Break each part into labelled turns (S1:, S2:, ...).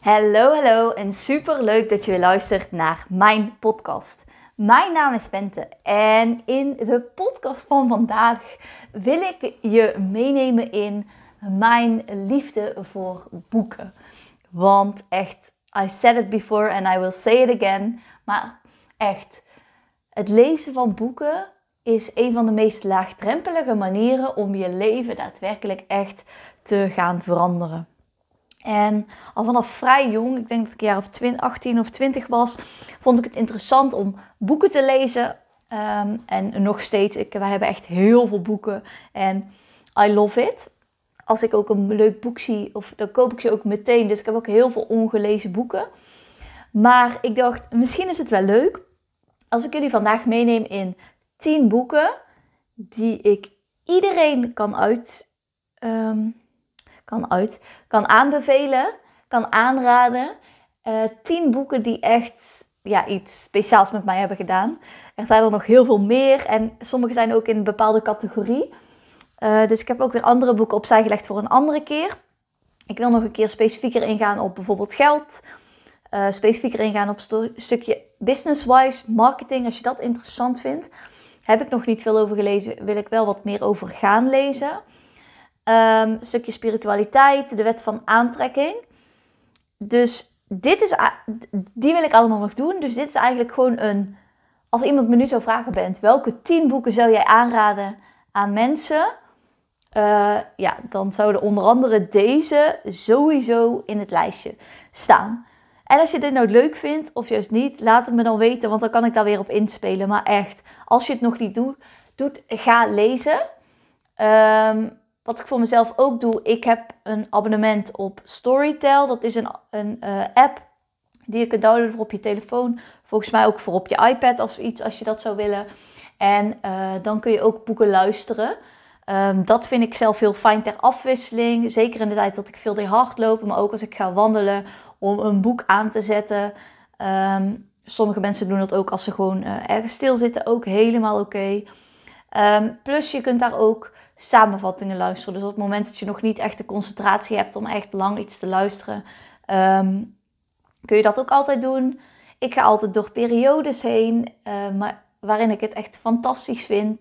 S1: Hallo, hallo en super leuk dat je weer luistert naar mijn podcast. Mijn naam is Pente en in de podcast van vandaag wil ik je meenemen in mijn liefde voor boeken. Want echt, I said it before and I will say it again, maar echt, het lezen van boeken is een van de meest laagdrempelige manieren om je leven daadwerkelijk echt te gaan veranderen. En al vanaf vrij jong, ik denk dat ik een jaar of 20, 18 of 20 was, vond ik het interessant om boeken te lezen. Ehm, en nog steeds, ik, wij hebben echt heel veel boeken en I love it. Als ik ook een leuk boek zie, of, dan koop ik ze ook meteen. Dus ik heb ook heel veel ongelezen boeken. Maar ik dacht, misschien is het wel leuk als ik jullie vandaag meeneem in 10 boeken die ik iedereen kan uit... Ehm, kan uit, kan aanbevelen, kan aanraden. Uh, tien boeken die echt ja, iets speciaals met mij hebben gedaan. Er zijn er nog heel veel meer en sommige zijn ook in een bepaalde categorie. Uh, dus ik heb ook weer andere boeken opzij gelegd voor een andere keer. Ik wil nog een keer specifieker ingaan op bijvoorbeeld geld. Uh, specifieker ingaan op stukje business-wise, marketing. Als je dat interessant vindt, heb ik nog niet veel over gelezen. Wil ik wel wat meer over gaan lezen. Een stukje spiritualiteit, de wet van aantrekking. Dus dit is, die wil ik allemaal nog doen. Dus dit is eigenlijk gewoon een. Als iemand me nu zou vragen bent, welke tien boeken zou jij aanraden aan mensen? Uh, ja, dan zouden onder andere deze sowieso in het lijstje staan. En als je dit nou leuk vindt of juist niet, laat het me dan weten, want dan kan ik daar weer op inspelen. Maar echt, als je het nog niet doet, doet ga lezen. Um, wat ik voor mezelf ook doe, ik heb een abonnement op Storytel. Dat is een, een uh, app die je kunt downloaden voor op je telefoon. Volgens mij ook voor op je iPad of iets als je dat zou willen. En uh, dan kun je ook boeken luisteren. Um, dat vind ik zelf heel fijn ter afwisseling. Zeker in de tijd dat ik veel deed hardlopen, maar ook als ik ga wandelen om een boek aan te zetten. Um, sommige mensen doen dat ook als ze gewoon uh, ergens stilzitten, ook helemaal oké. Um, plus je kunt daar ook samenvattingen luisteren. Dus op het moment dat je nog niet echt de concentratie hebt om echt lang iets te luisteren, um, kun je dat ook altijd doen. Ik ga altijd door periodes heen, uh, maar, waarin ik het echt fantastisch vind.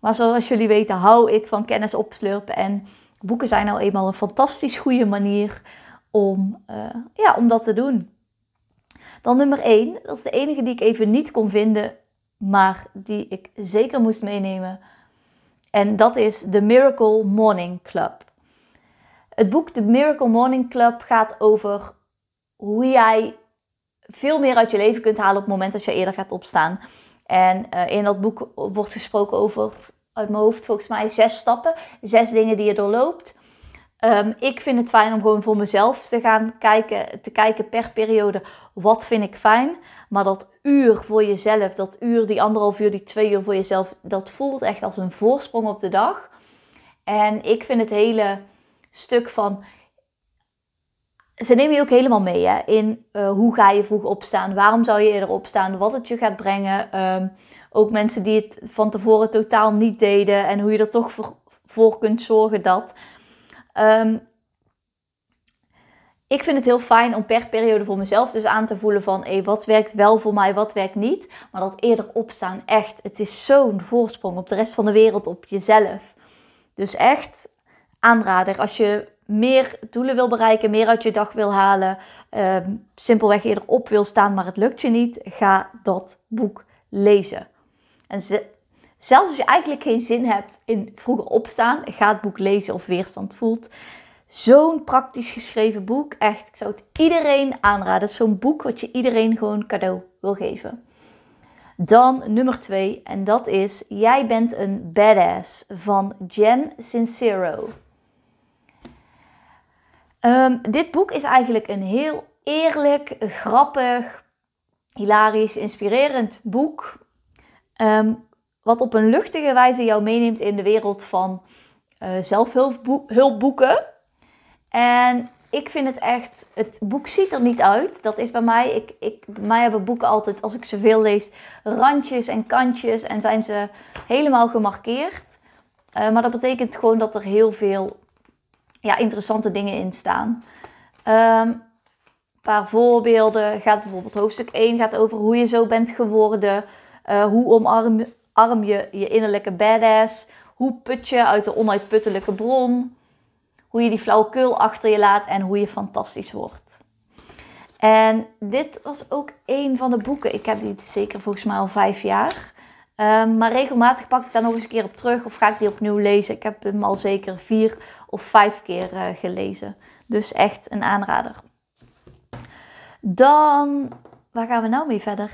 S1: Maar zoals jullie weten, hou ik van kennis opslurpen. En boeken zijn nou eenmaal een fantastisch goede manier om, uh, ja, om dat te doen. Dan nummer 1, dat is de enige die ik even niet kon vinden, maar die ik zeker moest meenemen. En dat is The Miracle Morning Club. Het boek The Miracle Morning Club gaat over hoe jij veel meer uit je leven kunt halen op het moment dat je eerder gaat opstaan. En uh, in dat boek wordt gesproken over, uit mijn hoofd volgens mij, zes stappen. Zes dingen die je doorloopt. Um, ik vind het fijn om gewoon voor mezelf te gaan kijken, te kijken per periode, wat vind ik fijn. Maar dat uur voor jezelf, dat uur, die anderhalf uur, die twee uur voor jezelf, dat voelt echt als een voorsprong op de dag. En ik vind het hele stuk van. Ze nemen je ook helemaal mee hè, in uh, hoe ga je vroeg opstaan, waarom zou je eerder opstaan, wat het je gaat brengen. Um, ook mensen die het van tevoren totaal niet deden en hoe je er toch voor, voor kunt zorgen dat. Um, ik vind het heel fijn om per periode voor mezelf dus aan te voelen van hey, wat werkt wel voor mij, wat werkt niet. Maar dat eerder opstaan, echt, het is zo'n voorsprong op de rest van de wereld, op jezelf. Dus echt aanrader als je meer doelen wil bereiken, meer uit je dag wil halen, um, simpelweg eerder op wil staan, maar het lukt je niet, ga dat boek lezen. En zelfs als je eigenlijk geen zin hebt in vroeger opstaan, ga het boek lezen of weerstand voelt. Zo'n praktisch geschreven boek. Echt, ik zou het iedereen aanraden. Het is zo'n boek wat je iedereen gewoon cadeau wil geven. Dan nummer twee, en dat is Jij bent een badass van Jen Sincero. Um, dit boek is eigenlijk een heel eerlijk, grappig, hilarisch, inspirerend boek. Um, wat op een luchtige wijze jou meeneemt in de wereld van uh, zelfhulpboeken. En ik vind het echt, het boek ziet er niet uit. Dat is bij mij, ik, ik, bij mij hebben boeken altijd, als ik ze veel lees, randjes en kantjes en zijn ze helemaal gemarkeerd. Uh, maar dat betekent gewoon dat er heel veel ja, interessante dingen in staan. Um, paar voorbeelden. Gaat bijvoorbeeld hoofdstuk 1 gaat over hoe je zo bent geworden. Uh, hoe omarm arm je je innerlijke badass. Hoe put je uit de onuitputtelijke bron. Hoe je die flauwekul achter je laat en hoe je fantastisch wordt. En dit was ook een van de boeken. Ik heb die zeker volgens mij al vijf jaar. Um, maar regelmatig pak ik daar nog eens een keer op terug of ga ik die opnieuw lezen. Ik heb hem al zeker vier of vijf keer uh, gelezen. Dus echt een aanrader. Dan, waar gaan we nou mee verder?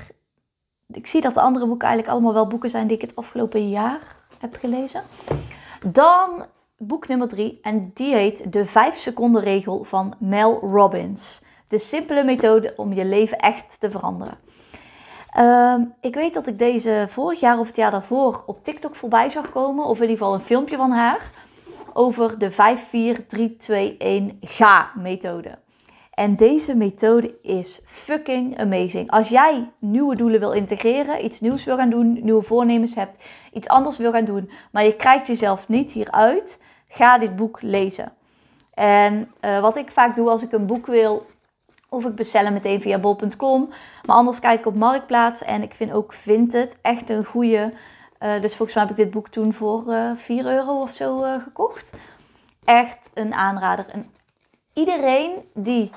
S1: Ik zie dat de andere boeken eigenlijk allemaal wel boeken zijn die ik het afgelopen jaar heb gelezen. Dan boek nummer drie en die heet De 5 seconden regel van Mel Robbins. De simpele methode om je leven echt te veranderen. Ehm, ik weet dat ik deze vorig jaar of het jaar daarvoor op TikTok voorbij zag komen. Of in ieder geval een filmpje van haar. Over de 5-4-3-2-1-GA-methode. En deze methode is fucking amazing. Als jij nieuwe doelen wil integreren, iets nieuws wil gaan doen, nieuwe voornemens hebt, iets anders wil gaan doen, maar je krijgt jezelf niet hieruit, ga dit boek lezen. En uh, wat ik vaak doe als ik een boek wil of ik bestel hem meteen via bol.com. Maar anders kijk ik op Marktplaats. En ik vind ook Vinted echt een goede. Uh, dus volgens mij heb ik dit boek toen voor uh, eh, 4 euro of zo gekocht. Echt een aanrader. En iedereen die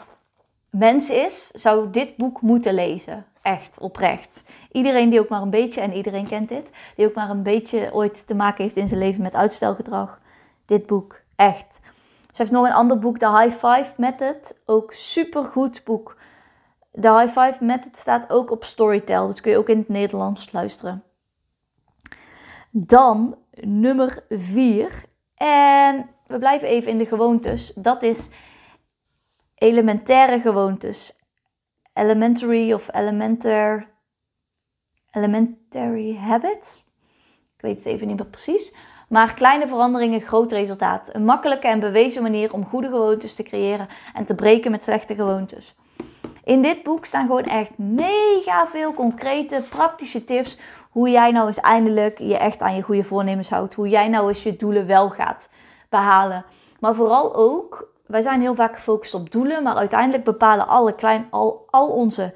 S1: mens is, zou dit boek moeten lezen. Echt, oprecht. Iedereen die ook maar een beetje, en iedereen kent dit, die ook maar een beetje ooit te maken heeft in zijn leven met uitstelgedrag. Dit boek, echt. Ze heeft nog een ander boek, The High Five Method. Ook super goed boek. The High Five Method staat ook op Storytel. Dus kun je ook in het Nederlands luisteren. Dan nummer 4. En we blijven even in de gewoontes. Dat is elementaire gewoontes. Elementary of elementar. Elementary habits. Ik weet het even niet meer precies. Maar kleine veranderingen, groot resultaat. Een makkelijke en bewezen manier om goede gewoontes te creëren en te breken met slechte gewoontes. In dit boek staan gewoon echt mega veel concrete, praktische tips. Hoe jij nou eens eindelijk je echt aan je goede voornemens houdt. Hoe jij nou eens je doelen wel gaat behalen. Maar vooral ook, wij zijn heel vaak gefocust op doelen. Maar uiteindelijk bepalen alle klein, al, al onze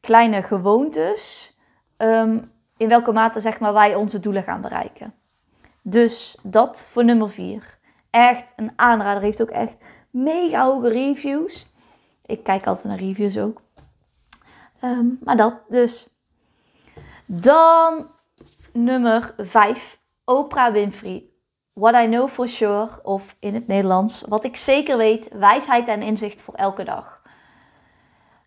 S1: kleine gewoontes. Ehm, in welke mate zeg maar, wij onze doelen gaan bereiken. Dus dat voor nummer 4. Echt een aanrader. Heeft ook echt mega hoge reviews. Ik kijk altijd naar reviews ook. Ehm, maar dat dus. Dan nummer 5. Oprah Winfrey. What I know for sure. Of in het Nederlands. Wat ik zeker weet. Wijsheid en inzicht voor elke dag.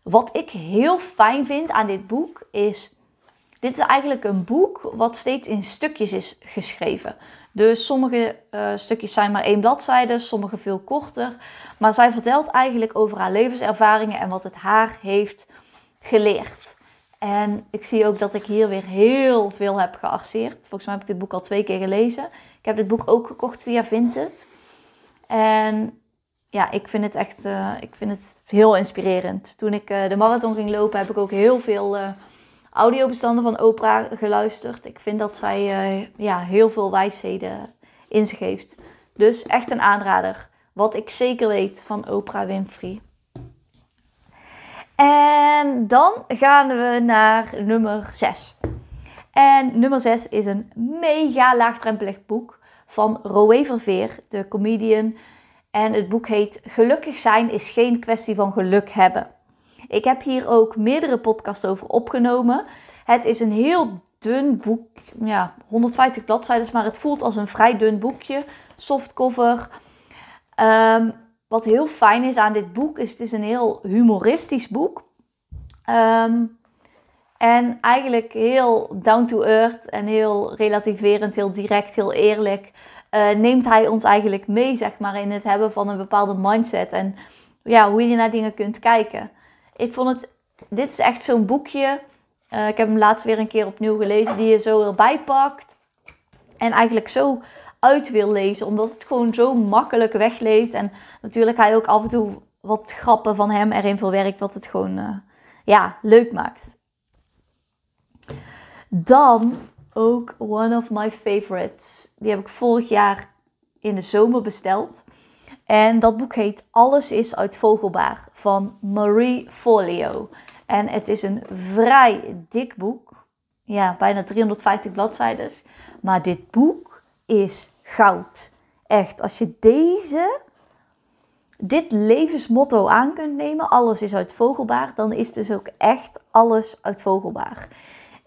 S1: Wat ik heel fijn vind aan dit boek is dit is eigenlijk een boek wat steeds in stukjes is geschreven. Dus sommige uh, stukjes zijn maar één bladzijde, sommige veel korter. Maar zij vertelt eigenlijk over haar levenservaringen en wat het haar heeft geleerd. En ik zie ook dat ik hier weer heel veel heb gearseerd. Volgens mij heb ik dit boek al twee keer gelezen. Ik heb dit boek ook gekocht via Vinted. En ja, ik vind het echt uh, ik vind het heel inspirerend. Toen ik uh, de marathon ging lopen, heb ik ook heel veel audiobestanden van Oprah geluisterd. Ik vind dat zij ja, heel veel wijsheden in zich heeft. Dus echt een aanrader. Wat ik zeker weet van Oprah Winfrey. En dan gaan we naar nummer 6. En nummer 6 is een mega laagdrempelig boek van Roé Verveer, de comedian. En het boek heet Gelukkig zijn is geen kwestie van geluk hebben. Ik heb hier ook meerdere podcasts over opgenomen. Het is een heel dun boek, ja, 150 bladzijden, maar het voelt als een vrij dun boekje. Softcover. Um, wat heel fijn is aan dit boek, is het is een heel humoristisch boek. Um, en eigenlijk heel down to earth en heel relativerend, heel direct, heel eerlijk. Uh, neemt hij ons eigenlijk mee, zeg maar, in het hebben van een bepaalde mindset. En ja, hoe je naar dingen kunt kijken. Ik vond het, dit is echt zo'n boekje. Uh, ik heb hem laatst weer een keer opnieuw gelezen, die je zo erbij pakt. En eigenlijk zo uit wil lezen, omdat het gewoon zo makkelijk wegleest. En natuurlijk hij ook af en toe wat grappen van hem erin verwerkt, wat het gewoon uh, ja, leuk maakt. Dan ook one of my favorites. Die heb ik vorig jaar in de zomer besteld. En dat boek heet Alles is uit Vogelbaar van Marie Folio. En het is een vrij dik boek. Ja, bijna 350 bladzijden. Maar dit boek is goud. Echt, als je deze, dit levensmotto aan kunt nemen, alles is uit Vogelbaar, dan is dus ook echt alles uit Vogelbaar.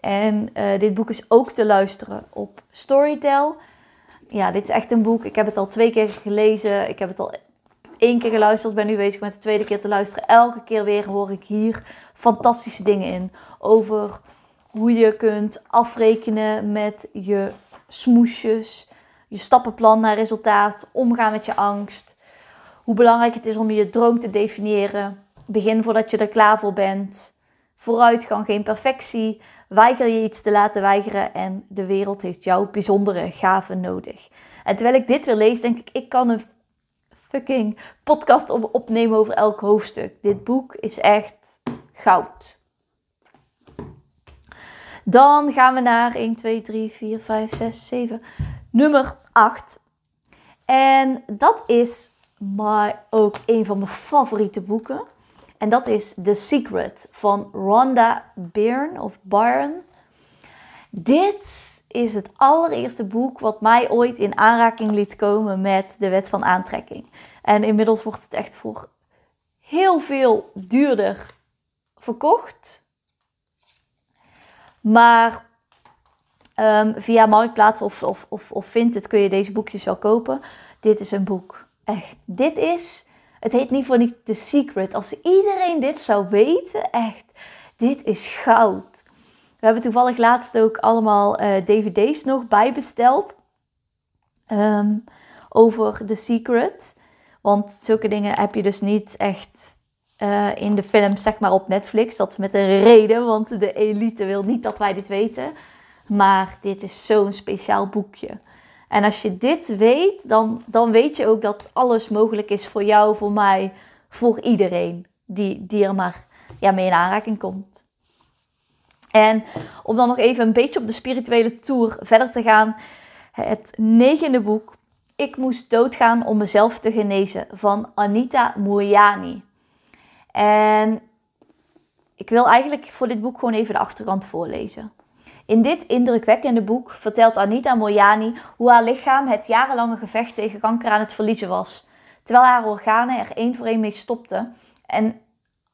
S1: En uh, dit boek is ook te luisteren op Storytel. Ja, dit is echt een boek. Ik heb het al twee keer gelezen. Ik heb het al één keer geluisterd. Ben nu bezig met de tweede keer te luisteren. Elke keer weer hoor ik hier fantastische dingen in. Over hoe je kunt afrekenen met je smoesjes. Je stappenplan naar resultaat. Omgaan met je angst. Hoe belangrijk het is om je droom te definiëren. Begin voordat je er klaar voor bent. Vooruitgang, geen perfectie. Weiger je iets te laten weigeren en de wereld heeft jouw bijzondere gaven nodig. En terwijl ik dit weer lees, denk ik, ik kan een fucking podcast opnemen over elk hoofdstuk. Dit boek is echt goud. Dan gaan we naar 1, 2, 3, 4, 5, 6, 7. Nummer 8. En dat is maar ook een van mijn favoriete boeken. En dat is The Secret van Rhonda Byrne of Byrne. Dit is het allereerste boek wat mij ooit in aanraking liet komen met de wet van aantrekking. En inmiddels wordt het echt voor heel veel duurder verkocht. Maar um, via Marktplaats of, of, of, of Vinted kun je deze boekjes wel kopen. Dit is een boek. Echt. Dit is het heet niet voor niet The Secret. Als iedereen dit zou weten, echt, dit is goud. We hebben toevallig laatst ook allemaal uh, dvd's nog bijbesteld. Um, over The Secret. Want zulke dingen heb je dus niet echt uh, in de film, zeg maar op Netflix. Dat is met een reden, want de elite wil niet dat wij dit weten. Maar dit is zo'n speciaal boekje. En als je dit weet, dan, dan weet je ook dat alles mogelijk is voor jou, voor mij, voor iedereen die, die er maar ja, mee in aanraking komt. En om dan nog even een beetje op de spirituele tour verder te gaan. Het negende boek, Ik moest doodgaan om mezelf te genezen, van Anita Moyani. En ik wil eigenlijk voor dit boek gewoon even de achterkant voorlezen. In dit indrukwekkende boek vertelt Anita Moyani hoe haar lichaam het jarenlange gevecht tegen kanker aan het verliezen was. Terwijl haar organen er één voor één mee stopten en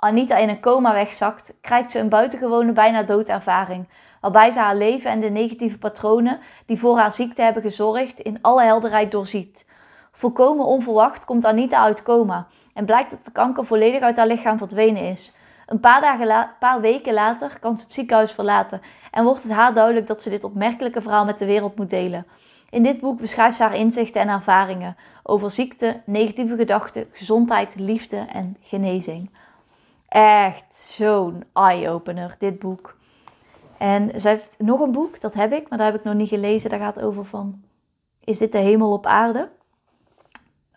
S1: Anita in een coma wegzakt, krijgt ze een buitengewone bijna doodervaring, waarbij ze haar leven en de negatieve patronen die voor haar ziekte hebben gezorgd in alle helderheid doorziet. Volkomen onverwacht komt Anita uit coma en blijkt dat de kanker volledig uit haar lichaam verdwenen is. Een paar, dagen paar weken later kan ze het ziekenhuis verlaten en wordt het haar duidelijk dat ze dit opmerkelijke verhaal met de wereld moet delen. In dit boek beschrijft ze haar inzichten en ervaringen over ziekte, negatieve gedachten, gezondheid, liefde en genezing. Echt zo'n eye-opener, dit boek. En ze heeft nog een boek, dat heb ik, maar dat heb ik nog niet gelezen. Dat gaat over van, is dit de hemel op aarde?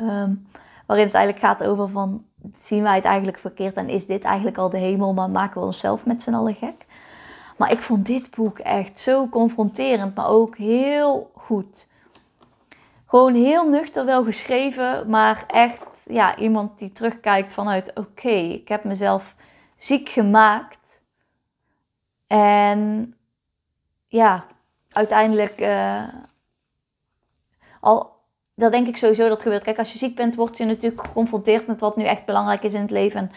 S1: Um, waarin het eigenlijk gaat over van, zien wij het eigenlijk verkeerd en is dit eigenlijk al de hemel, maar maken we onszelf met z'n allen gek? Maar ik vond dit boek echt zo confronterend, maar ook heel goed. Gewoon heel nuchter wel geschreven, maar echt ja, iemand die terugkijkt vanuit oké, ik heb mezelf ziek gemaakt. En ja, uiteindelijk uh, al, dat denk ik sowieso dat gebeurt. Kijk, als je ziek bent, word je natuurlijk geconfronteerd met wat nu echt belangrijk is in het leven. En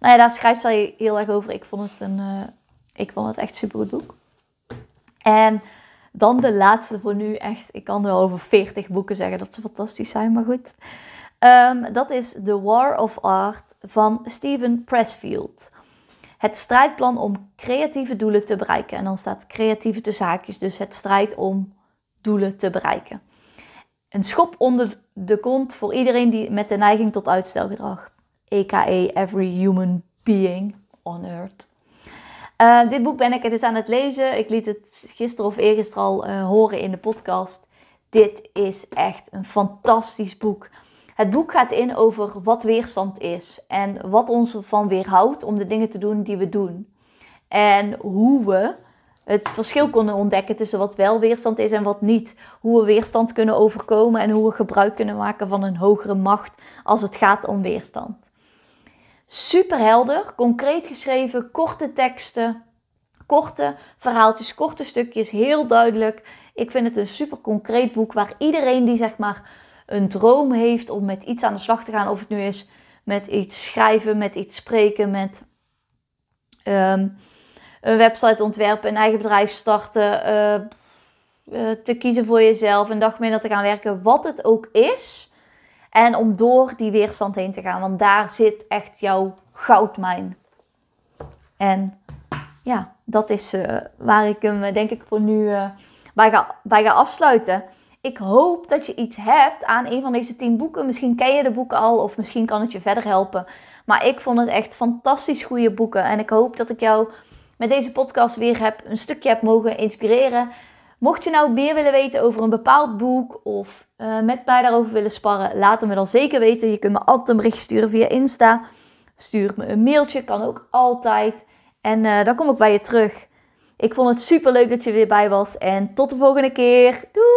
S1: nou ja, daar schrijft zij heel erg over. Ik vond het, een, uh, ik vond het echt super goed boek. En dan de laatste voor nu echt. Ik kan wel over 40 boeken zeggen dat ze fantastisch zijn, maar goed. Um, dat is The War of Art van Steven Pressfield. Het strijdplan om creatieve doelen te bereiken. En dan staat creatieve tussen haakjes, dus het strijd om doelen te bereiken een schop onder de kont voor iedereen die met de neiging tot uitstelgedrag. A.k.a. every human being on earth. Uh, dit boek ben ik dus aan het lezen. Ik liet het gisteren of eergisteren al uh, horen in de podcast. Dit is echt een fantastisch boek. Het boek gaat in over wat weerstand is en wat ons ervan weerhoudt om de dingen te doen die we doen. En hoe we het verschil kunnen ontdekken tussen wat wel weerstand is en wat niet. Hoe we weerstand kunnen overkomen en hoe we gebruik kunnen maken van een hogere macht als het gaat om weerstand. Super helder, concreet geschreven, korte teksten, korte verhaaltjes, korte stukjes, heel duidelijk. Ik vind het een super concreet boek waar iedereen die zeg maar een droom heeft om met iets aan de slag te gaan, of het nu is met iets schrijven, met iets spreken, met ehm, een website ontwerpen, een eigen bedrijf starten, uh, te kiezen voor jezelf, een dag minder te gaan werken, wat het ook is. En om door die weerstand heen te gaan, want daar zit echt jouw goudmijn. En ja, dat is uh, waar ik hem denk ik voor nu bij, ga, bij ga afsluiten. Ik hoop dat je iets hebt aan een van deze tien boeken. Misschien ken je de boeken al of misschien kan het je verder helpen. Maar ik vond het echt fantastisch goede boeken. En ik hoop dat ik jou met deze podcast weer heb, een stukje heb mogen inspireren. Mocht je nou meer willen weten over een bepaald boek of uh, met mij daarover willen sparren, laat het me dan zeker weten. Je kunt me altijd een bericht sturen via Insta. Stuur me een mailtje, kan ook altijd. En uh, dan kom ik bij je terug. Ik vond het super leuk dat je weer bij was. En tot de volgende keer. Doei!